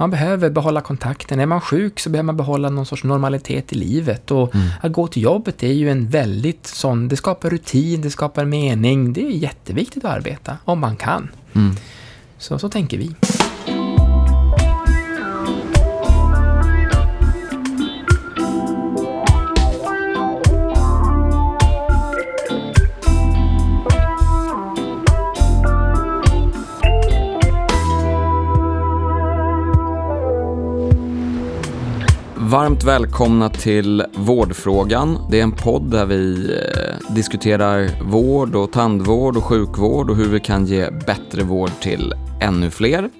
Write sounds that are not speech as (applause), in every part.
Man behöver behålla kontakten. Är man sjuk så behöver man behålla någon sorts normalitet i livet. Och Mm. att gå till jobbet är ju en väldigt sån, det skapar rutin, det skapar mening. Det är jätteviktigt att arbeta, om man kan. Mm. Så, så tänker vi. Varmt välkomna till Vårdfrågan. Det är en podd där vi eh, diskuterar vård och tandvård och sjukvård och hur vi kan ge bättre vård till ännu fler.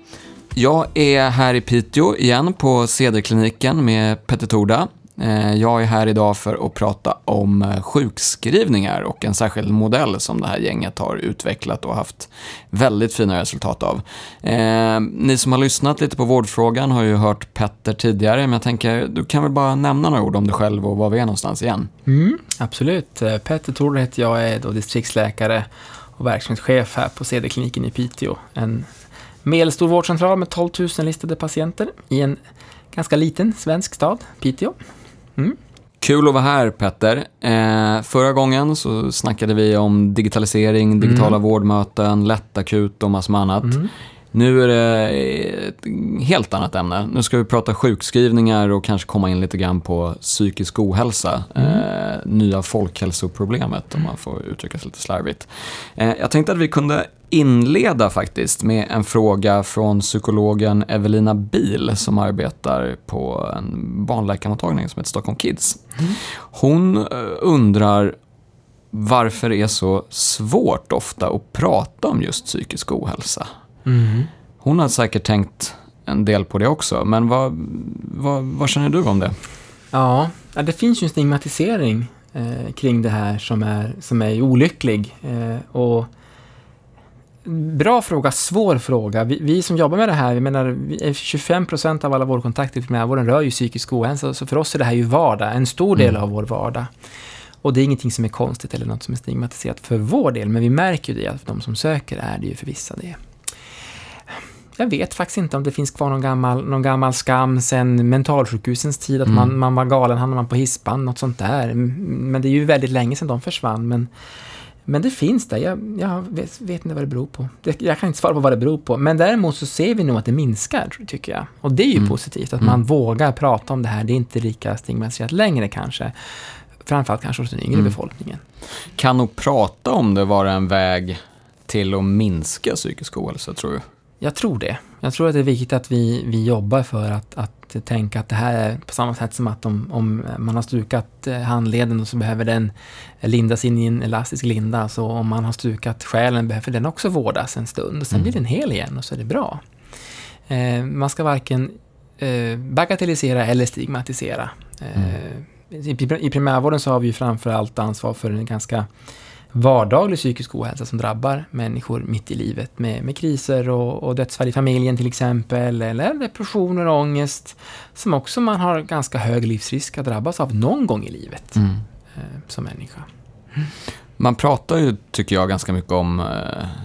Jag är här i Piteå igen på Cederkliniken med Petter Torda. Eh, Jag är här idag för att prata om eh, sjukskrivningar och en särskild modell som det här gänget har utvecklat och haft väldigt fina resultat av. Eh, ni som har lyssnat lite på vårdfrågan har ju hört Petter tidigare, men jag tänker du kan väl bara nämna några ord om dig själv och var vi är någonstans igen. Mm, absolut. Petter Thor heter jag, jag är då distriktsläkare och verksamhetschef här på CD-kliniken i Piteå. En medelstor vårdcentral med 12 000 listade patienter i en ganska liten svensk stad, Piteå. Mm. Kul att vara här Petter. Eh, förra gången så snackade vi om digitalisering, digitala vårdmöten, lättakut och massor med annat. Mm. Nu är det ett helt annat ämne. Nu ska vi prata sjukskrivningar och kanske komma in lite grann på psykisk ohälsa. Eh, nya folkhälsoproblemet om man får uttrycka sig lite slarvigt. Eh, jag tänkte att vi kunde inleda faktiskt med en fråga från psykologen Evelina Bil som arbetar på en barnläkarmottagning som heter Stockholm Kids. Hon eh, undrar varför det är så svårt ofta att prata om just psykisk ohälsa. Mm. Hon har säkert tänkt en del på det också, men vad, vad, vad känner du om det? Ja, det finns ju en stigmatisering eh, kring det här som är, som är olycklig. Eh, och Bra fråga, svår fråga. Vi, vi som jobbar med det här, menar, vi är 25 procent av alla vårdkontakter i primärvården rör ju psykisk ohälsa, så för oss är det här ju vardag, en stor del Mm. av vår vardag. Och det är ingenting som är konstigt eller något som är stigmatiserat för vår del, men vi märker ju det att de som söker är det ju för vissa det. Jag vet faktiskt inte om det finns kvar någon gammal, någon gammal skam sen mentalsjukhusens tid, att Mm. man, man var galen, hamnade man på hispan, något sånt där. Men det är ju väldigt länge sedan de försvann. Men, men det finns där, jag, jag vet, vet inte vad det beror på. Det, jag kan inte svara på vad det beror på. Men däremot så ser vi nog att det minskar, tycker jag. Och det är ju Mm. positivt, att Mm. man vågar prata om det här. Det är inte lika stigmatiserat längre kanske. Framförallt kanske hos den yngre Mm. befolkningen. Kan nog prata om det vara en väg till att minska psykisk ohälsa, tror du? Jag tror det. Jag tror att det är viktigt att vi, vi jobbar för att, att tänka att det här är på samma sätt som att om, om man har stukat eh, handleden och så behöver den lindas in i en elastisk linda. Så om man har stukat själen behöver den också vårdas en stund och sen Mm. blir den hel igen och så är det bra. Eh, man ska varken eh, bagatellisera eller stigmatisera. Eh, i, I primärvården så har vi ju framförallt ansvar för en ganska vardaglig psykisk ohälsa som drabbar människor mitt i livet med, med kriser och, och dödsfall i familjen till exempel, eller depressioner och ångest som också man har ganska hög livsrisk att drabbas av någon gång i livet Mm. eh, som människa. Man pratar ju, tycker jag, ganska mycket om eh,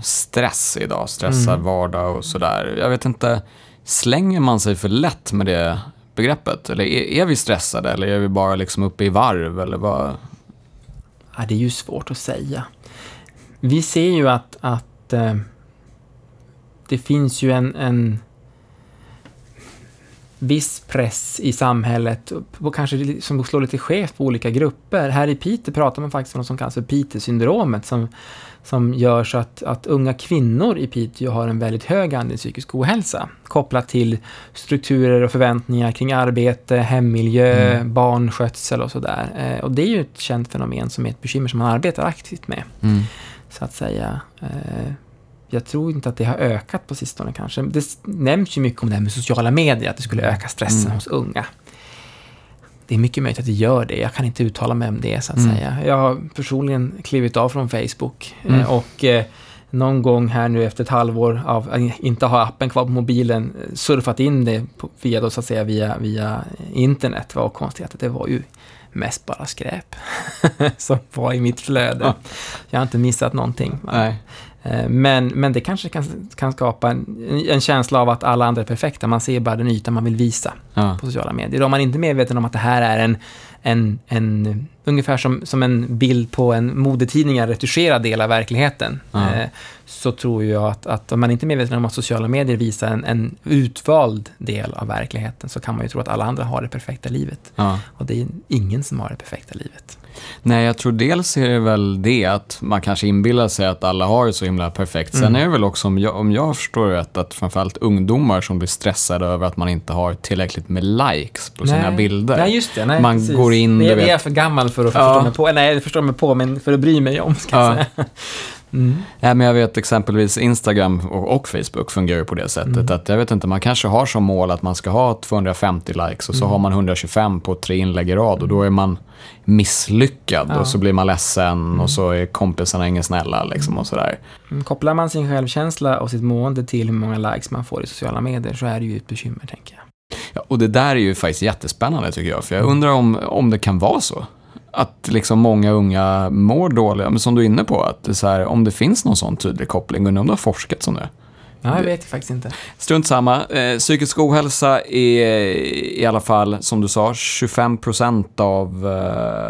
stress idag. Stressad Mm. vardag och sådär. Jag vet inte, slänger man sig för lätt med det begreppet? Eller är, är vi stressade eller är vi bara liksom uppe i varv? Eller vad? Ja, det är ju svårt att säga. Vi ser ju att, att eh, det finns ju en, en viss press i samhället, och kanske som slår lite skevt på olika grupper. Här i Piteå pratar man faktiskt om något som kallas för Piteå-syndromet, som, som gör så att, att unga kvinnor i Piteå har en väldigt hög andel psykisk ohälsa, kopplat till strukturer och förväntningar kring arbete, hemmiljö, Mm. barnskötsel och sådär. Eh, och det är ju ett känt fenomen som är ett bekymmer som man arbetar aktivt med, Mm. så att säga. Eh, jag tror inte att det har ökat på sistone kanske. Det nämns ju mycket om det här med sociala medier, att det skulle öka stressen Mm. hos unga. Det är mycket möjligt att det gör det. Jag kan inte uttala mig om det, så att Mm. säga. Jag har personligen klivit av från Facebook eh, Mm. och eh, någon gång här nu efter ett halvår av att inte ha appen kvar på mobilen surfat in det på, via, då, så att säga, via, via internet. Vad konstigt att det var ju mest bara skräp (laughs) som var i mitt flöde. Ja. Jag har inte missat någonting. Nej. Eh, men, men det kanske kan, kan skapa en, en, känsla av att alla andra är perfekta. Man ser bara den yta man vill visa ja. på sociala medier. Om man inte är medveten om att det här är en, en, en ungefär som, som en bild på en modetidning, en retuscherad del av verkligheten, ja. eh, så tror jag att, att om man inte är medveten om att sociala medier visar en, en utvald del av verkligheten, så kan man ju tro att alla andra har det perfekta livet. Ja. Och det är ingen som har det perfekta livet. Nej, jag tror dels är det väl det att man kanske inbillar sig att alla har det så himla perfekt. Sen mm. är det väl också, om jag, om jag förstår rätt, att framförallt ungdomar som blir stressade över att man inte har tillräckligt med likes på nej. sina bilder. Nej, just det. Nej, man precis. går in... Det är, vet... är för gammal för att ja. förstå mig på. Nej, jag förstår mig på, men för att bry mig om, ska ja. jag säga. Mm. Ja, men jag vet exempelvis Instagram och, och Facebook fungerar på det sättet. Mm. att Jag vet inte, man kanske har som mål att man ska ha 250 likes och så mm. har man 125 på tre inlägg i rad och då är man misslyckad ja. och så blir man ledsen mm. och så är kompisarna inga snälla liksom och sådär. Mm, kopplar man sin självkänsla och sitt mående till hur många likes man får i sociala medier så är det ju ett bekymmer, tänker jag. Ja, och det där är ju faktiskt jättespännande tycker jag, för jag undrar om, om det kan vara så att liksom många unga mår dåliga, men som du är inne på, att så här, om det finns någon sån tydlig koppling, undrar om du har forskat som det? Ja, jag vet faktiskt inte. Strunt samma. Eh, psykisk ohälsa är i alla fall, som du sa, 25 procent av...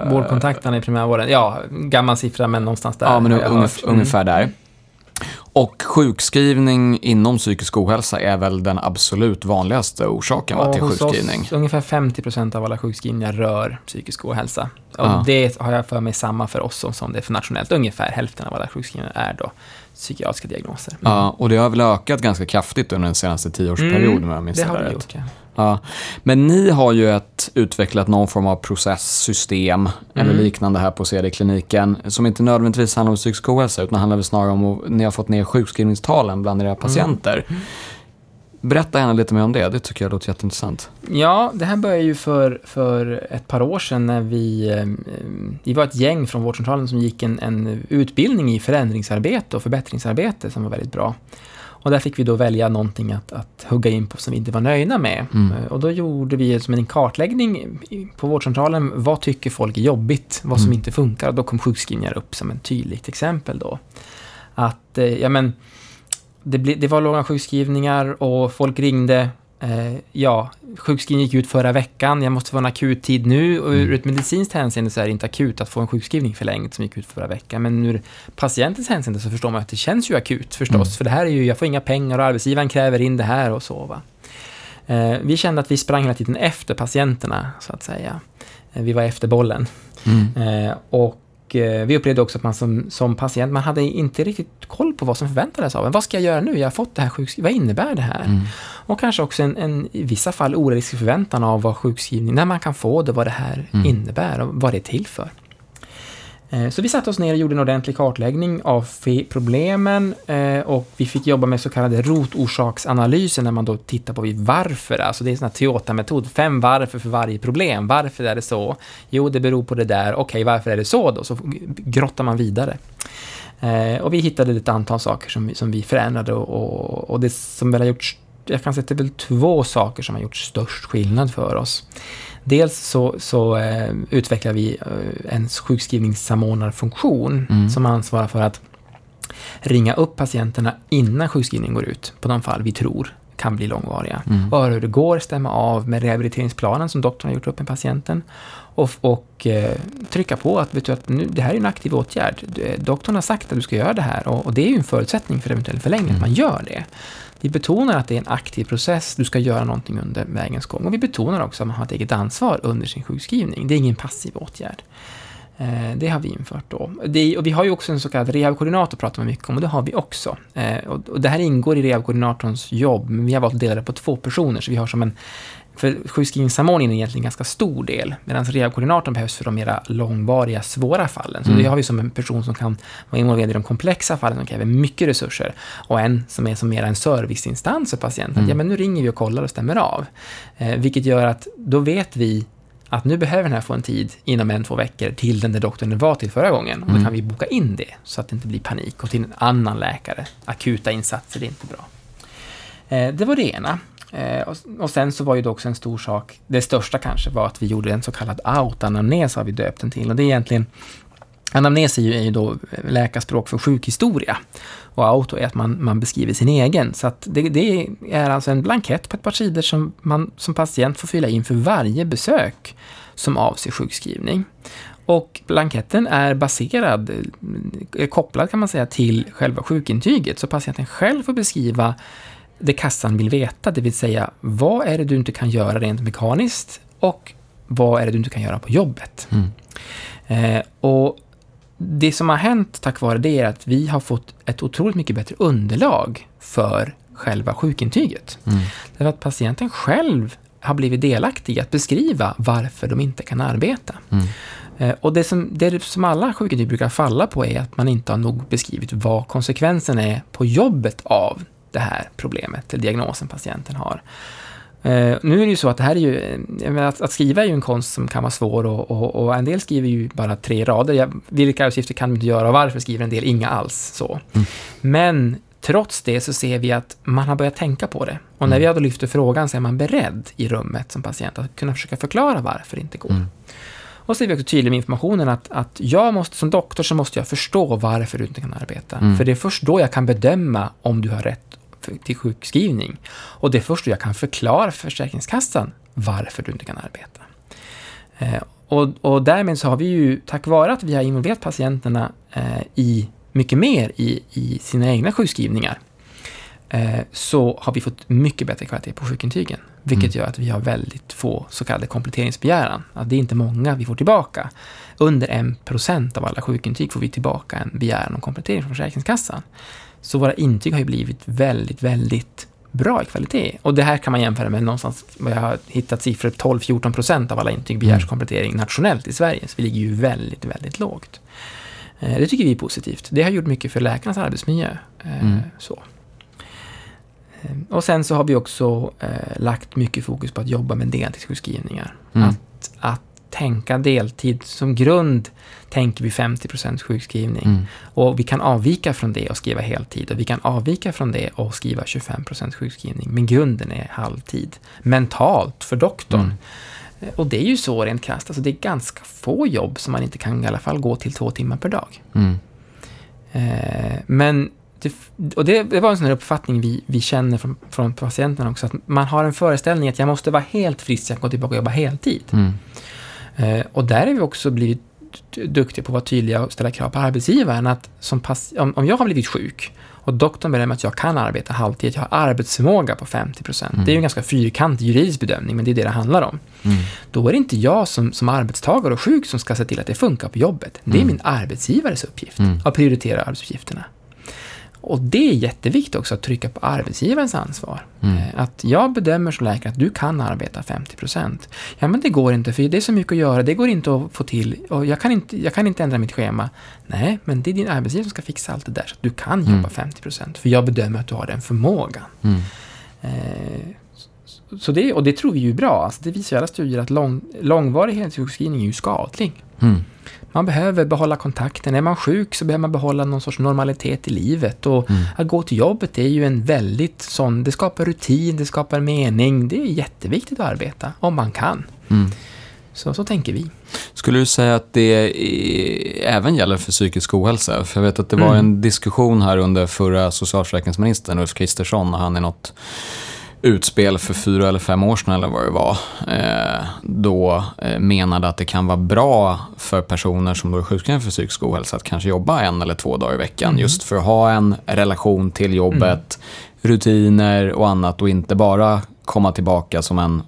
Eh, Vårdkontakterna i primärvården. Ja, gammal siffra, men någonstans där. Ja, men ungef ungefär mm. där. Och sjukskrivning inom psykisk ohälsa är väl den absolut vanligaste orsaken va, till sjukskrivning? Oss, ungefär 50% av alla sjukskrivningar rör psykisk ohälsa. Och ja. det har jag för mig samma för oss som det är för nationellt. Ungefär hälften av alla sjukskrivningar är då psykiatriska diagnoser. Mm. Ja, och det har väl ökat ganska kraftigt under den senaste tioårsperioden mm, det har det gjort, ja. Ja. Men ni har ju ett, utvecklat någon form av processsystem mm. eller liknande här på CD-kliniken som inte nödvändigtvis handlar om psykisk ohälsa utan handlar snarare om att ni har fått ner sjukskrivningstalen bland era patienter. Mm. Berätta gärna lite mer om det, det tycker jag låter jätteintressant. Ja, det här började ju för, för ett par år sedan när vi, eh, vi var ett gäng från vårdcentralen som gick en, en utbildning i förändringsarbete och förbättringsarbete som var väldigt bra. Och där fick vi då välja någonting att, att hugga in på som vi inte var nöjda med. Mm. Eh, och då gjorde vi som en kartläggning på vårdcentralen. Vad tycker folk är jobbigt? Vad som mm. inte funkar? Och då kom sjukskrivningar upp som ett tydligt exempel då. Att, eh, ja men, det, det var långa sjukskrivningar och folk ringde ja, sjukskrivning gick ut förra veckan, jag måste få en akut tid nu och ur mm. ett medicinskt hänseende så är det inte akut att få en sjukskrivning förlängd som gick ut förra veckan. Men ur patientens hänseende så förstår man att det känns ju akut förstås, mm. för det här är ju, jag får inga pengar och arbetsgivaren kräver in det här och så. Va? Eh, vi kände att vi sprang hela tiden efter patienterna, så att säga. Eh, vi var efter bollen. Mm. Eh, och Eh, vi upplevde också att man som, som patient, man hade inte riktigt koll på vad som förväntades av en. Vad ska jag göra nu? Jag har fått det här sjukskrivningen. Vad innebär det här? Mm. Och kanske också en, en, i vissa fall orealistisk förväntan av vad sjukskrivning, när man kan få det, vad det här mm. innebär och vad det är till för. Eh, så vi satte oss ner och gjorde en ordentlig kartläggning av problemen eh, och vi fick jobba med så kallade rotorsaksanalyser när man då tittar på varför, alltså det är en sån här Toyota-metod, fem varför för varje problem. Varför är det så? Jo, det beror på det där. Okej, okay, varför är det så då? Så grottar man vidare. Eh, och vi hittade ett antal saker som, som vi förändrade och, och, och det som väl har gjorts jag kan säga att det är väl två saker som har gjort störst skillnad för oss. Dels så, så eh, utvecklar vi eh, en sjukskrivningssamordnarfunktion mm. som ansvarar för att ringa upp patienterna innan sjukskrivningen går ut, på de fall vi tror kan bli långvariga. Mm. Höra hur det går, stämma av med rehabiliteringsplanen som doktorn har gjort upp med patienten och, och eh, trycka på att, vet du, att nu, det här är en aktiv åtgärd. Doktorn har sagt att du ska göra det här och, och det är ju en förutsättning för eventuell förlängning, mm. att man gör det. Vi betonar att det är en aktiv process, du ska göra någonting under vägens gång. Och vi betonar också att man har ett eget ansvar under sin sjukskrivning. Det är ingen passiv åtgärd. Eh, det har vi infört då. Det, och vi har ju också en så kallad rehabkoordinator, pratar man mycket om, och det har vi också. Eh, och, och det här ingår i rehabkoordinatorns jobb, men vi har valt att dela det på två personer, så vi har som en, för sjukskrivningssamordningen är egentligen en ganska stor del, medan rehabkoordinatorn behövs för de mera långvariga, svåra fallen. Så mm. det har vi som en person som kan vara involverad i de komplexa fallen som kräver mycket resurser, och en som är som mera en serviceinstans för patienten. Mm. Ja, men nu ringer vi och kollar och stämmer av. Eh, vilket gör att då vet vi att nu behöver den här få en tid inom en, två veckor till den där doktorn var till förra gången. Och då Mm. kan vi boka in det så att det inte blir panik och till en annan läkare. Akuta insatser, det är inte bra. Eh, det var det ena. Eh, och, och sen så var ju det också en stor sak, det största kanske, var att vi gjorde en så kallad out-anamnes har vi döpt den till. Och det är egentligen Anamnes är ju, är ju då eh, läkarspråk för sjukhistoria. Och auto är att man, man beskriver sin egen. Så att det, det är alltså en blankett på ett par sidor som man som patient får fylla in för varje besök som avser sjukskrivning. Och blanketten är baserad, är kopplad kan man säga, till själva sjukintyget. Så patienten själv får beskriva det kassan vill veta, det vill säga vad är det du inte kan göra rent mekaniskt och vad är det du inte kan göra på jobbet. Mm. Eh, och det som har hänt tack vare det är att vi har fått ett otroligt mycket bättre underlag för själva sjukintyget. Mm. Därför att patienten själv har blivit delaktig i att beskriva varför de inte kan arbeta. Mm. Eh, och det som, det som alla sjukintyg brukar falla på är att man inte har nog beskrivit vad konsekvensen är på jobbet av det här problemet, eller diagnosen patienten har. Eh, nu är det ju så att det här är ju, att, att skriva är ju en konst som kan vara svår och, och, och en del skriver ju bara tre rader. Jag, vilka arbetsuppgifter kan de inte göra och varför skriver en del inga alls? Så. Mm. Men trots det så ser vi att man har börjat tänka på det. Och när Mm. vi har då lyfter frågan så är man beredd i rummet som patient att kunna försöka förklara varför det inte går. Mm. Och så är vi också tydliga med informationen att, att jag måste, som doktor så måste jag förstå varför du inte kan arbeta. Mm. För det är först då jag kan bedöma om du har rätt till sjukskrivning. Och det är först då jag kan förklara för Försäkringskassan varför du inte kan arbeta. Eh, och, och därmed så har vi ju, tack vare att vi har involverat patienterna eh, i mycket mer i, i sina egna sjukskrivningar, eh, så har vi fått mycket bättre kvalitet på sjukintygen. Vilket gör att vi har väldigt få så kallade kompletteringsbegäran. Att det är inte många vi får tillbaka. Under 1% av alla sjukintyg får vi tillbaka en begäran om komplettering från Försäkringskassan. Så våra intyg har ju blivit väldigt, väldigt bra i kvalitet. Och det här kan man jämföra med någonstans, vad jag har hittat siffror, 12-14% av alla intyg begärs Mm. komplettering nationellt i Sverige. Så vi ligger ju väldigt, väldigt lågt. Eh, Det tycker vi är positivt. Det har gjort mycket för läkarnas arbetsmiljö. Eh, Mm. Så. Eh, Och sen så har vi också lagt mycket fokus på att jobba med deltidssjukskrivningar. Mm. Att, att tänka deltid som grund tänker vi 50% sjukskrivning. Mm. Och vi kan avvika från det och skriva heltid och vi kan avvika från det och skriva 25% sjukskrivning. Men grunden är halvtid. Mentalt för doktorn. Mm. Och det är ju så rent krasst, alltså det är ganska få jobb som man inte kan i alla fall gå till två timmar per dag. Mm. Eh, men det, och det, det var en sån här uppfattning vi, vi känner från, från patienterna också, att man har en föreställning att jag måste vara helt frisk, jag kan gå tillbaka och jobba heltid. Mm. Eh, och där har vi också blivit duktiga på att vara tydliga och ställa krav på arbetsgivaren att pass, om, om jag har blivit sjuk och doktorn bedömer att jag kan arbeta halvtid, att jag har arbetsförmåga på 50%. Mm. Det är ju en ganska fyrkantig juridisk bedömning, men det är det det handlar om. Mm. Då är det inte jag som, som arbetstagare och sjuk som ska se till att det funkar på jobbet. Det är Mm. min arbetsgivares uppgift Mm. att prioritera arbetsuppgifterna. Och det är jätteviktigt också att trycka på arbetsgivarens ansvar. Mm. Eh, Att jag bedömer som läkare att du kan arbeta 50%. Ja, men det går inte, för det är så mycket att göra, det går inte att få till, och jag kan inte, jag kan inte ändra mitt schema. Nej, men det är din arbetsgivare som ska fixa allt det där, så att du kan Mm. jobba 50%, för jag bedömer att du har den förmågan. Mm. Eh, så- det, och det tror vi ju är bra. Alltså det visar alla studier att lång, långvarig heltidssjukskrivning är ju skadlig. Mm. Man behöver behålla kontakten. Är man sjuk så behöver man behålla någon sorts normalitet i livet. Och Mm. att gå till jobbet är ju en väldigt sån, det skapar rutin, det skapar mening. Det är jätteviktigt att arbeta, om man kan. Mm. Så, så tänker vi. Skulle du säga att det även gäller för psykisk ohälsa? För jag vet att det var Mm. en diskussion här under förra socialförsäkringsministern Ulf Kristersson när han i något utspel för fyra eller fem år sedan eller vad det var, eh, då eh, menade att det kan vara bra för personer som då är sjukskrivna för psykisk ohälsa att kanske jobba en eller två dagar i veckan Mm. just för att ha en relation till jobbet, rutiner och annat och inte bara komma tillbaka som en,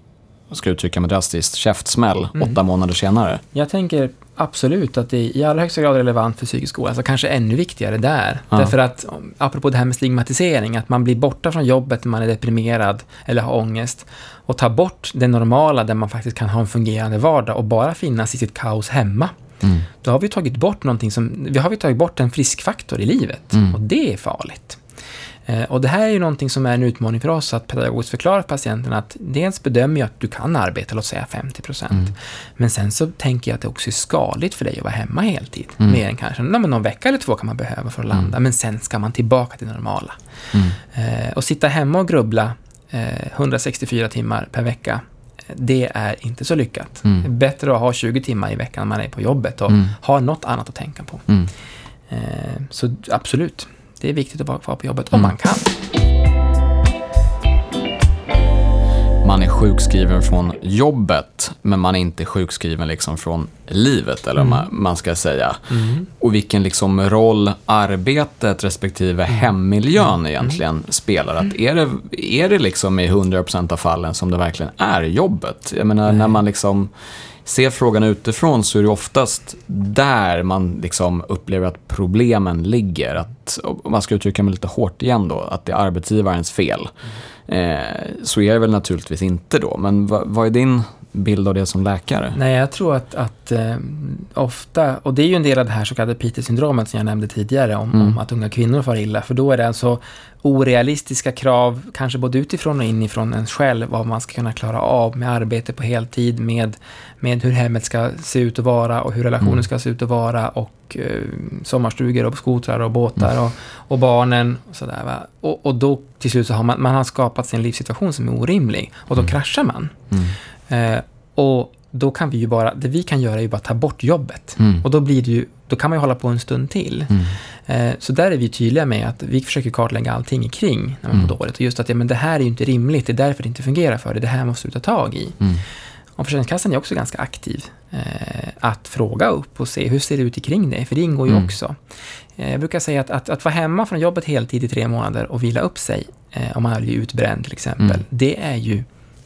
ska uttrycka mig drastiskt, käftsmäll Mm. åtta månader senare. Jag tänker absolut att det är i allra högsta grad relevant för psykisk ohälsa, kanske ännu viktigare där. Ja. Därför att, apropå det här med stigmatisering, att man blir borta från jobbet när man är deprimerad eller har ångest och tar bort det normala där man faktiskt kan ha en fungerande vardag och bara finnas i sitt kaos hemma. Mm. Då har vi tagit bort någonting som, vi har vi tagit bort en friskfaktor i livet Mm. och det är farligt. Eh, och det här är ju någonting som är en utmaning för oss, att pedagogiskt förklara för patienten att dels bedömer jag att du kan arbeta, låt säga 50 procent. Mm. Men sen så tänker jag att det också är skadligt för dig att vara hemma heltid. Mm. Mer än kanske nej, men någon vecka eller två kan man behöva för att landa, mm. men sen ska man tillbaka till det normala. Mm. Eh, och sitta hemma och grubbla eh, 164 timmar per vecka, det är inte så lyckat. Mm. Det är bättre att ha 20 timmar i veckan när man är på jobbet och mm. ha något annat att tänka på. Mm. Eh, så absolut, det är viktigt att vara kvar på jobbet om mm. man kan. Man är sjukskriven från jobbet, men man är inte sjukskriven liksom från livet, eller mm. man, man ska säga. Mm. Och vilken liksom roll arbetet respektive mm. hemmiljön mm. egentligen spelar. Att är, det, är det liksom i 100% av fallen som det verkligen är jobbet? Jag menar, när man liksom ser frågan utifrån så är det oftast där man liksom upplever att problemen ligger. Att, om man ska uttrycka mig lite hårt igen då, att det är arbetsgivarens fel. Eh, så är det väl naturligtvis inte då, men vad, vad är din bild av det som läkare? Nej, jag tror att, att eh, ofta, och det är ju en del av det här så kallade Peter-syndromet som jag nämnde tidigare om, mm. om, att unga kvinnor far illa, för då är det alltså orealistiska krav, kanske både utifrån och inifrån ens själv, vad man ska kunna klara av med arbete på heltid, med, med hur hemmet ska se ut och vara och hur relationen mm. ska se ut och vara och eh, sommarstugor och skotrar och båtar mm. och, och barnen och sådär. Va? Och, och då till slut så har man, man har skapat sin livssituation som är orimlig och då mm. kraschar man. Eh, och då kan vi ju bara, det vi kan göra är ju bara ta bort jobbet. Mm. Och då blir det ju, då kan man ju hålla på en stund till. Mm. Eh, så där är vi tydliga med att vi försöker kartlägga allting kring när man mm. dåligt. Och just att ja, men det här är ju inte rimligt, det är därför det inte fungerar för dig, det här måste du ta tag i. Mm. Och Försäkringskassan är också ganska aktiv. Eh, att fråga upp och se hur ser det ut kring dig, för det ingår ju mm. också. Eh, jag brukar säga att, att, att, vara hemma från jobbet heltid i tre månader och vila upp sig, eh, om man blivit utbränd till exempel, mm. det, är ju,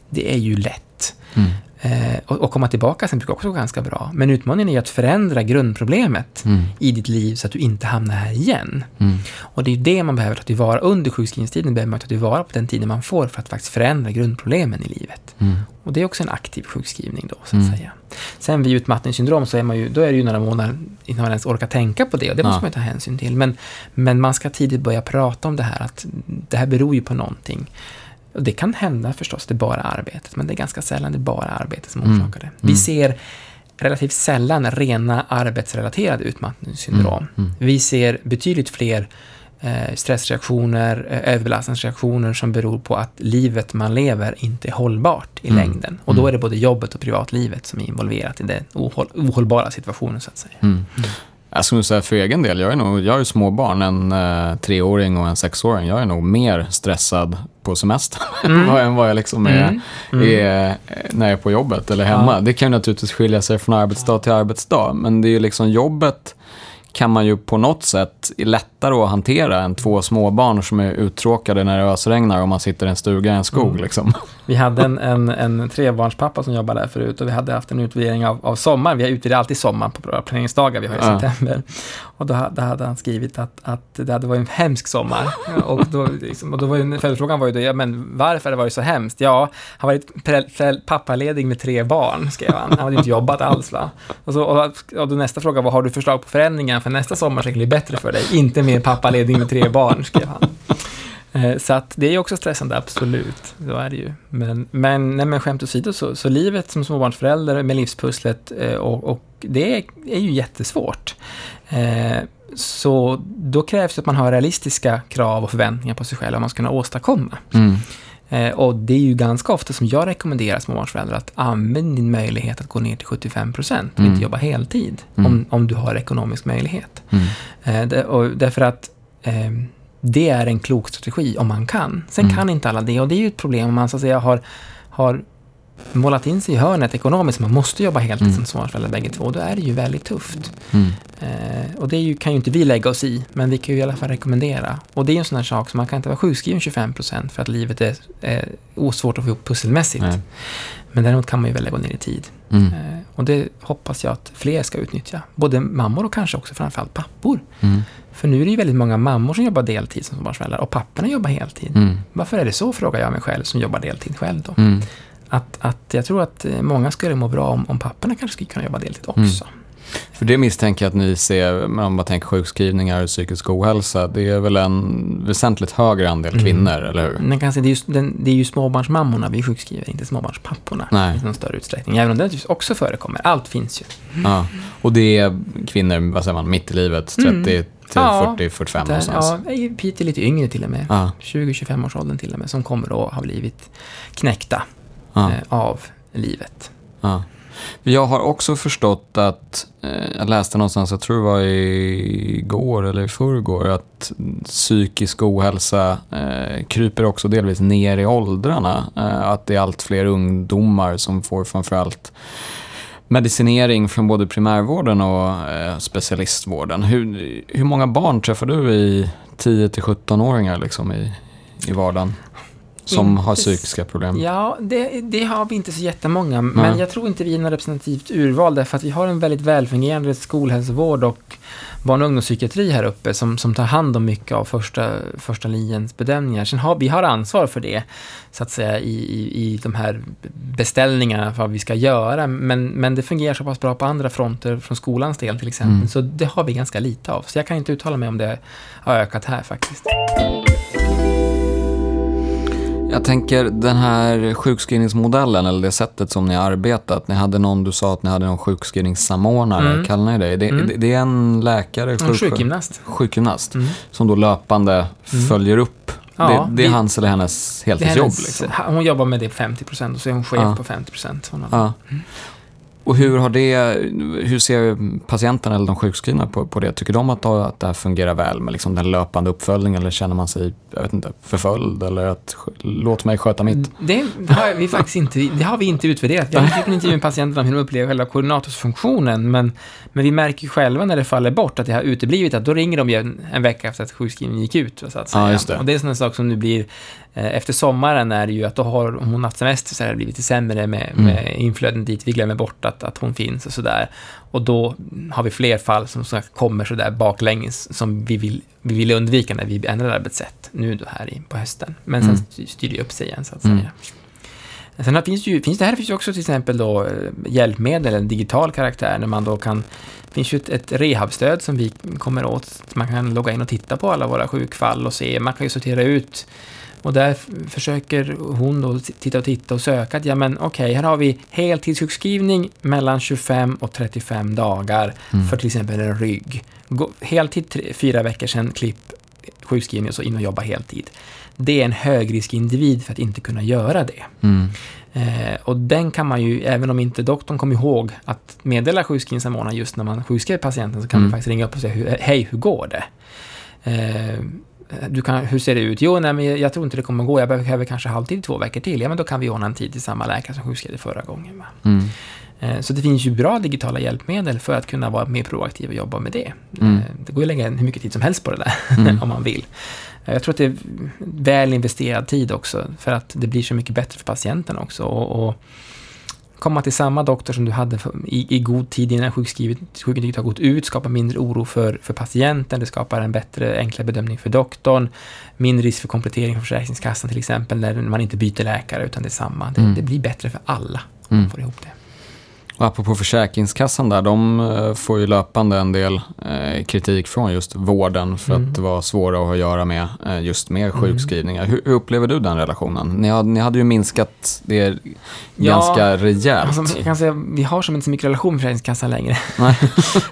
det är ju lätt. Mm. Eh, och, och, komma tillbaka sen brukar också gå ganska bra. Men utmaningen är ju att förändra grundproblemet mm. i ditt liv så att du inte hamnar här igen. Mm. Och det är det man behöver ta tillvara. Under sjukskrivningstiden behöver man ta tillvara på den tiden man får för att faktiskt förändra grundproblemen i livet. Mm. Och det är också en aktiv sjukskrivning då, så att mm. säga. Sen vid utmattningssyndrom så är man ju, då är det ju några månader innan man ens orkar tänka på det och det måste man ju ta hänsyn till. Men, men man ska tidigt börja prata om det här, att det här beror ju på någonting. Och det kan hända förstås, det är bara arbetet, men det är ganska sällan det är bara arbetet som mm. orsakar det. Vi mm. ser relativt sällan rena arbetsrelaterade utmattningssyndrom. Mm. Mm. Vi ser betydligt fler eh, stressreaktioner, eh, överbelastningsreaktioner som beror på att livet man lever inte är hållbart i mm. längden. Och då är det både jobbet och privatlivet som är involverat i den ohåll, ohållbara situationen, så att säga. Mm. Jag skulle säga för egen del, jag är nog, jag har ju småbarn, en eh, treåring och en sexåring. Jag är nog mer stressad på semester (laughs) mm. än vad jag liksom är, mm. Mm. är, när jag är på jobbet eller hemma. Ja. Det kan ju naturligtvis skilja sig från arbetsdag till arbetsdag, men det är ju liksom jobbet kan man ju på något sätt lättare att hantera än två småbarn som är uttråkade när det ösregnar och man sitter i en stuga i en skog. Mm. Liksom. Vi hade en, en, en trebarnspappa som jobbade där förut och vi hade haft en utvärdering av, av sommar. Vi utvärderar alltid sommar på våra planeringsdagar vi har i ja. september. Och då, då, hade han skrivit att, att det hade varit en hemsk sommar. och då, liksom, och då var ju, följdfrågan var ju då, ja, men varför det varit så hemskt? Ja, han var varit pappaledig med tre barn, skrev han. Han hade inte jobbat alls. Va? Och, så, och, och då nästa fråga var, har du förslag på förändringar för nästa sommar ska bli bättre för dig? Inte mer pappaledig med tre barn, skrev han. Eh, så att det är också stressande, absolut. Så är det ju. Men, men, nej, men skämt åsido, så, så livet som småbarnsförälder med livspusslet eh, och, och det är, är ju jättesvårt. Eh, så då krävs det att man har realistiska krav och förväntningar på sig själv vad man ska kunna åstadkomma. Mm. Och det är ju ganska ofta som jag rekommenderar småbarnsföräldrar att använda din möjlighet att gå ner till 75 procent och mm. inte jobba heltid, mm. om, om du har ekonomisk möjlighet. Mm. Och därför att det är en klok strategi om man kan. Sen mm. kan inte alla det och det är ju ett problem om man så att säga har, har målat in sig i hörnet ekonomiskt, man måste jobba heltid mm. som småbarnsförälder bägge två, då är det ju väldigt tufft. Mm. Eh, och det ju, kan ju inte vi lägga oss i, men vi kan ju i alla fall rekommendera. Och det är ju en sån här sak som man kan inte vara sjukskriven 25% för att livet är, är osvårt att få ihop pusselmässigt. Nej. Men däremot kan man ju välja gå ner i tid. Mm. Eh, och det hoppas jag att fler ska utnyttja. Både mammor och kanske också framförallt pappor. Mm. För nu är det ju väldigt många mammor som jobbar deltid som småbarnsföräldrar och papporna jobbar heltid. Mm. Varför är det så, frågar jag mig själv som jobbar deltid själv då. Mm. Att, att jag tror att många skulle må bra om, om papporna kanske skulle kunna jobba deltid också. Mm. För det misstänker jag att ni ser, om man tänker sjukskrivningar och psykisk ohälsa, det är väl en väsentligt högre andel Mm. kvinnor, eller hur? Man kan säga, det, är ju, det är ju småbarnsmammorna vi sjukskriver, inte småbarnspapporna Nej. i någon större utsträckning. Även om det naturligtvis också förekommer. Allt finns ju. Ja. Och det är kvinnor, vad säger man, mitt i livet, 30 Mm. Till Ja, 40, 45 Där, någonstans. ja, i Piteå lite yngre till och med. Ja. 20-25 års åldern till och med, som kommer att ha blivit knäckta Ja. eh, av livet. Ja. Jag har också förstått att, eh, jag läste någonstans, jag tror det var igår eller i förrgår, att psykisk ohälsa eh, kryper också delvis ner i åldrarna. Eh, att det är allt fler ungdomar som får framförallt medicinering från både primärvården och eh, specialistvården. Hur, hur många barn träffar du i 10-17-åringar liksom i, i vardagen? Som Inte har psykiska problem? Ja, det, det har vi inte så jättemånga, men jag tror inte vi är något representativt urval därför att vi har en väldigt välfungerande skolhälsovård och barn och ungdomspsykiatri här uppe som, som tar hand om mycket av första, första linjens bedömningar. Sen har vi har ansvar för det, så att säga, i, i, i de här beställningarna för vad vi ska göra, men, men det fungerar så pass bra på andra fronter från skolans del till exempel, Mm. så det har vi ganska lite av. Så jag kan inte uttala mig om det har ökat här faktiskt. Jag tänker den här sjukskrivningsmodellen, eller det sättet som ni har arbetat. Ni hade någon, du sa att ni hade någon sjukskrivningssamordnare, Mm. kallar ni det? Det, Mm. det? det är en läkare, En sjuksköterska- sjukgymnast. sjukgymnast, Mm. som då löpande Mm. följer upp. Ja, det, det är vi- hans eller hennes Det heltidsjobb. hennes- Liksom. Hon jobbar med det 50% och så är hon chef Ja. på 50%. Hon har- Ja. Och hur har det, hur ser patienterna eller de sjukskrivna på, på det? Tycker de att, att det här fungerar väl med liksom den löpande uppföljningen eller känner man sig, jag vet inte, förföljd eller att låt mig sköta mitt? Det har vi faktiskt inte, det har vi inte utvärderat. Vi har inte intervju med patienterna om hur de upplever själva koordinatorsfunktionen, men, men vi märker själva när det faller bort att det har uteblivit, att då ringer de ju en, en vecka efter att sjukskrivningen gick ut, så att säga. Ja, det. Och det är en sån sak som nu blir, efter sommaren är det ju att då har om hon haft semester så har det blivit lite sämre med, Mm. med inflöden dit, vi glömmer bort att, att hon finns och sådär. Och då har vi fler fall som, som kommer sådär baklänges, som vi vill, vi vill undvika när vi ändrar arbetssätt, nu då här i, på hösten. Men sen Mm. styr- det upp sig igen, så att Mm. säga. Sen här finns, ju, finns det här finns ju också till exempel då eh, hjälpmedel, en digital karaktär, när man då kan det finns ju ett, ett rehabstöd som vi kommer åt. Man kan logga in och titta på alla våra sjukfall och se, man kan ju sortera ut. Och där försöker hon då titta och titta och söka att, ja men okej, här har vi heltidssjukskrivning mellan 25 och 35 dagar Mm. för till exempel en rygg. Gå, heltid tre, fyra veckor sedan, klipp sjukskrivning och så in och jobba heltid. Det är en högriskindivid för att inte kunna göra det. Mm. Eh, och den kan man ju, även om inte doktorn kommer ihåg att meddela sjukskrivningssamordnaren just när man sjukskriver patienten, så kan Mm. man faktiskt ringa upp och säga, "Hur- hej, hur går det? Eh, du kan, hur ser det ut? Jo, nej, men jag, tror inte det kommer gå. Jag behöver kanske halvtid i två veckor till. Ja, men då kan vi ordna en tid till samma läkare som sjukskrev förra gången. Mm. Eh, Så det finns ju bra digitala hjälpmedel för att kunna vara mer proaktiv och jobba med det. Mm. Eh, Det går ju att lägga hur mycket tid som helst på det där, (laughs) Mm. om man vill. Eh, Jag tror att det är väl investerad tid också, för att det blir så mycket bättre för patienten också. Och, och komma till samma doktor som du hade för, i, i god tid innan sjukintyget har gått ut, skapar mindre oro för, för patienten, det skapar en bättre, enklare bedömning för doktorn, mindre risk för komplettering från Försäkringskassan till exempel, när man inte byter läkare utan det är samma. Det, Mm. det blir bättre för alla om Mm. man får ihop det. Och apropå Försäkringskassan där, de eh, får ju löpande en del eh, kritik från just vården för Mm. att det var svåra att ha att göra med eh, just med Mm. sjukskrivningar. Hur, hur upplever du den relationen? Ni hade, ni hade ju minskat det Ja, ganska rejält. Alltså, jag kan säga, vi har som inte så mycket relation med Försäkringskassan längre. Nej.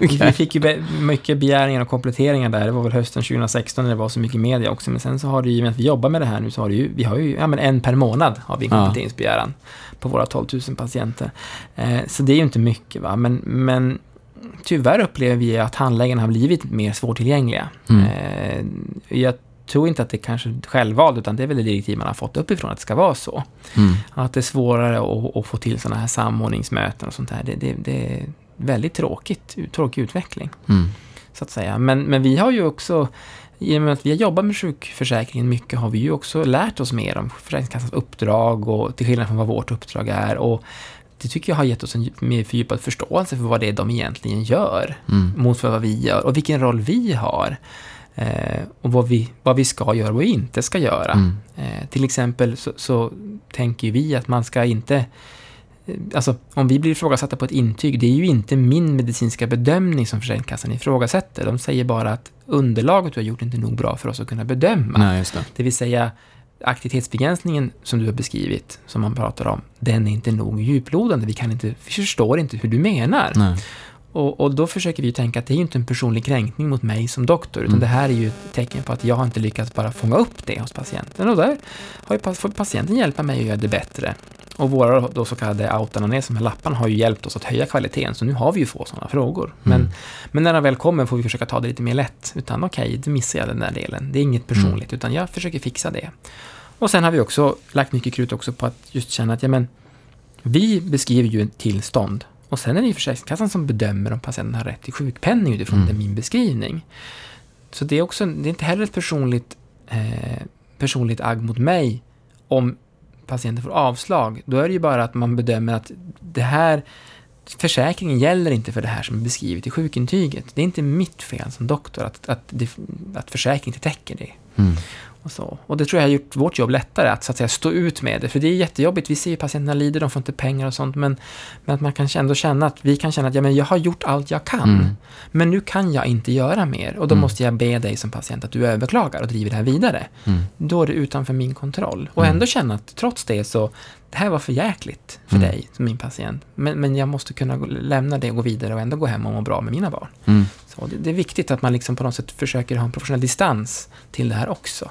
(laughs) Vi fick ju mycket begäringar och kompletteringar där. Det var väl hösten 2016 när det var så mycket media också. Men sen så har det ju, i och med att vi jobbar med det här nu, så har det ju, vi har ju, ja men en per månad har vi en Ja. På våra 12 000 patienter. Eh, så det är ju inte mycket va, men, men tyvärr upplever vi att handläggarna har blivit mer svårtillgängliga. Mm. Eh, jag tror inte att det kanske är självvalt, utan det är väl det direktiv man har fått uppifrån att det ska vara så. Mm. Att det är svårare att, att få till sådana här samordningsmöten och sånt där. Det, det, det är väldigt tråkigt, tråkig utveckling, Mm. så att säga. Men, men vi har ju också, i och med att vi har jobbat med sjukförsäkringen mycket, har vi ju också lärt oss mer om Försäkringskassans uppdrag och till skillnad från vad vårt uppdrag är. Och det tycker jag har gett oss en mer fördjupad förståelse för vad det är de egentligen gör Mm. mot vad vi gör och vilken roll vi har. Eh, och vad vi, vad vi ska göra och vad vi inte ska göra. Mm. Eh, till exempel så, så tänker vi att man ska inte Alltså, om vi blir ifrågasatta på ett intyg, det är ju inte min medicinska bedömning som Försäkringskassan ifrågasätter. De säger bara att underlaget du har gjort är inte nog bra för oss att kunna bedöma. Nej, det. Det vill säga, aktivitetsbegränsningen som du har beskrivit, som man pratar om, den är inte nog djuplodande. Vi, kan inte, vi förstår inte hur du menar. Nej. Och, och, då försöker vi tänka att det är ju inte en personlig kränkning mot mig som doktor, utan Mm. det här är ju ett tecken på att jag har inte lyckats bara fånga upp det hos patienten. Och där har ju, får patienten hjälpa mig att göra det bättre. Och våra då så kallade autonanes, de här lapparna, har ju hjälpt oss att höja kvaliteten, så nu har vi ju få sådana frågor. Men, Mm. men när de väl kommer får vi försöka ta det lite mer lätt. Utan okej, då missar jag den där delen. Det är inget personligt, utan jag försöker fixa det. Och sen har vi också lagt mycket krut också på att just känna att, ja men, vi beskriver ju ett tillstånd. Och sen är det ju Försäkringskassan som bedömer om patienten har rätt till sjukpenning utifrån Mm. min beskrivning. Så det är också, det är inte heller ett personligt, eh, personligt agg mot mig om patienten får avslag. Då är det ju bara att man bedömer att det här, försäkringen gäller inte för det här som är beskrivet i sjukintyget. Det är inte mitt fel som doktor att, att, det, att försäkringen inte täcker det. Mm. Och, så. och det tror jag har gjort vårt jobb lättare, att, så att säga, stå ut med det. För det är jättejobbigt, vi ser ju patienterna lider, de får inte pengar och sånt, men, men att man kan ändå känna att vi kan känna att ja, men jag har gjort allt jag kan, Mm. men nu kan jag inte göra mer. Och då Mm. måste jag be dig som patient att du överklagar och driver det här vidare. Mm. Då är det utanför min kontroll. Och Mm. ändå känna att trots det så, det här var för jäkligt för Mm. dig som min patient. Men, men jag måste kunna gå, lämna det och gå vidare och ändå gå hem och må bra med mina barn. Mm. Så det, det är viktigt att man liksom på något sätt försöker ha en professionell distans till det här också.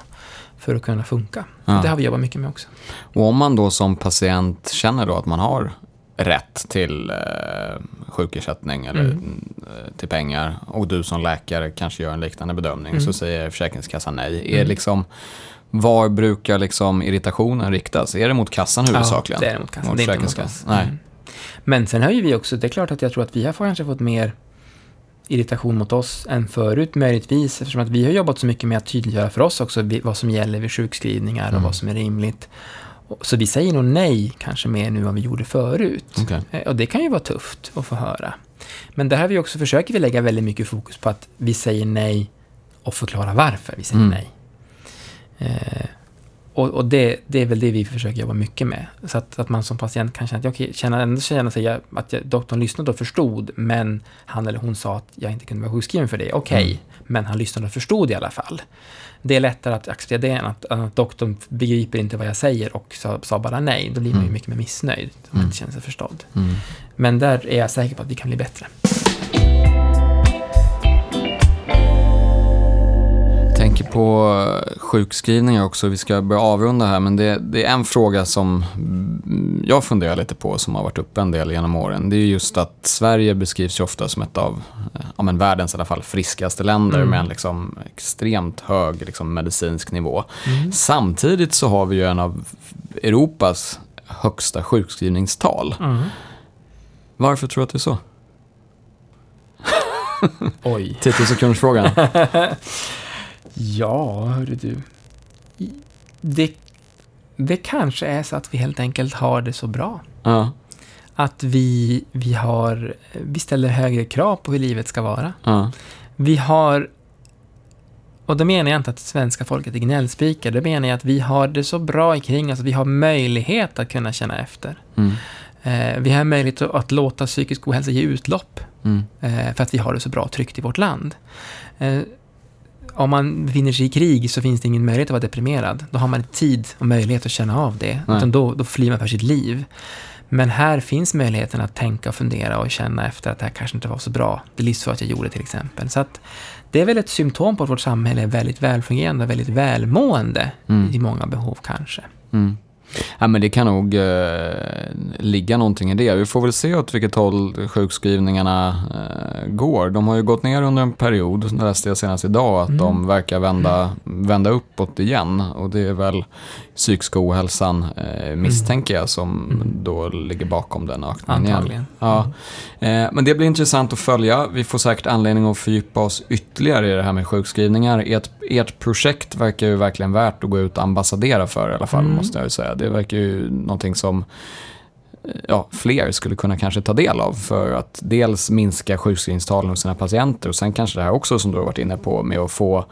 För att kunna funka. Ja. Det har vi jobbat mycket med också. Och om man då som patient känner då att man har rätt till eh, sjukersättning eller Mm. eh, till pengar och du som läkare kanske gör en liknande bedömning Mm. så säger Försäkringskassan nej. Är Mm. liksom, var brukar liksom irritationen riktas? Är det mot kassan huvudsakligen? Ja, det är det mot kassan. Mot det är inte mot oss. Nej. Mm. Men sen har ju vi också, det är klart att jag tror att vi har kanske fått mer irritation mot oss än förut möjligtvis, eftersom att vi har jobbat så mycket med att tydliggöra för oss också vad som gäller vid sjukskrivningar och Mm. vad som är rimligt. Så vi säger nog nej kanske mer nu än vi gjorde förut. Okej. Eh, Och det kan ju vara tufft att få höra. Men där har vi också, försöker vi lägga väldigt mycket fokus på att vi säger nej och förklara varför vi säger Mm. nej. Eh, och och det, det är väl det vi försöker jobba mycket med. Så att, att man som patient kan känna att, okej, känna, ändå känna sig att jag, doktorn lyssnade och förstod, men han eller hon sa att jag inte kunde vara sjukskriven för det. Okej, Mm. men han lyssnade och förstod i alla fall. Det är lättare att acceptera det än att, att doktorn begriper inte vad jag säger och sa, sa bara nej. Då blir man ju Mm. mycket mer missnöjd om man Mm. inte känner sig förstådd. Mm. Men där är jag säker på att vi kan bli bättre. Tänker på eh, sjukskrivningar också, vi ska börja avrunda här, men det, det är en fråga som mm, jag funderar lite på, som har varit uppe en del genom åren. Det är just att Sverige beskrivs ju ofta som ett av eh, ja, men världens i alla fall friskaste länder Mm. med en liksom extremt hög liksom, medicinsk nivå. Mm. Samtidigt så har vi ju en av Europas högsta sjukskrivningstal. Mm. Varför tror du att det är så? Oj. (laughs) 10 sekundersfrågan. (laughs) Ja, hörru du. Det, det kanske är så att vi helt enkelt har det så bra. ja, Att vi, vi, har, vi ställer högre krav på hur livet ska vara. ja, Vi har, och då menar jag inte att svenska folket är gnällspikar, då menar jag att vi har det så bra ikring oss, att vi har möjlighet att kunna känna efter. mm, Eh, vi har möjlighet att, att låta psykisk ohälsa ge utlopp. mm, eh, för att vi har det så bra tryggt i vårt land. Eh, om man befinner sig i krig så finns det ingen möjlighet att vara deprimerad. Då har man inte tid och möjlighet att känna av det. Nej. Utan då, då flyr man för sitt liv. Men här finns möjligheten att tänka och fundera och känna efter att det här kanske inte var så bra. Det är livsfarligt jag gjorde till exempel. Så att det är väl ett symptom på att vårt samhälle är väldigt välfungerande och väldigt välmående mm. i många behov kanske. Mm. Ja, men det kan nog eh, ligga någonting i det. Vi får väl se åt vilket håll sjukskrivningarna eh, går. De har ju gått ner under en period, läste jag senast idag, att Mm. de verkar vända, vända uppåt igen. Och det är väl psykiska ohälsan, eh, misstänker jag, som Mm. då ligger bakom den ökningen igen. Antagligen. Ja. Eh, men det blir intressant att följa. Vi får säkert anledning att fördjupa oss ytterligare i det här med sjukskrivningar. Ert, ert projekt verkar ju verkligen värt att gå ut och ambassadera för i alla fall, Mm. måste jag ju säga. Det verkar ju någonting som ja, fler skulle kunna kanske ta del av för att dels minska sjukskrivningstalen hos sina patienter och sen kanske det här också som du har varit inne på med att få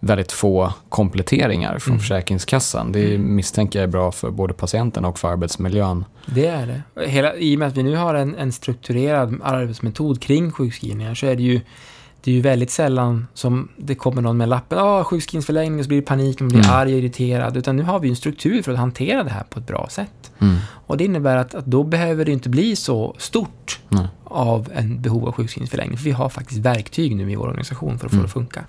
väldigt få kompletteringar från Mm. Försäkringskassan. Det misstänker jag är bra för både patienten och för arbetsmiljön. Det är det. Hela, I och med att vi nu har en, en strukturerad arbetsmetod kring sjukskrivningar så är det ju, det är ju väldigt sällan som det kommer någon med lappen ah, sjukskrivningsförlängning och så blir det panik, man blir Mm. arg och irriterad. Utan nu har vi en struktur för att hantera det här på ett bra sätt. Mm. Och det innebär att, att då behöver det inte bli så stort Nej. av en behov av sjukskrivningsförlängning. För vi har faktiskt verktyg nu i vår organisation för att få Mm. det att funka.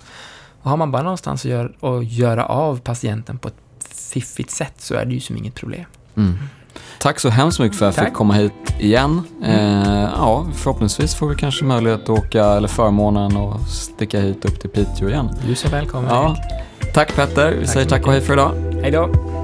Och har man bara någonstans att göra, att göra av patienten på ett fiffigt sätt så är det ju som inget problem. Mm. Tack så hemskt mycket för att jag fick komma hit igen. Eh, ja, förhoppningsvis får vi kanske möjlighet att åka, eller förmånen att sticka hit upp till Piteå igen. Du är så välkommen. Ja, tack Petter, vi Tack säger tack och hej för idag. Hej då!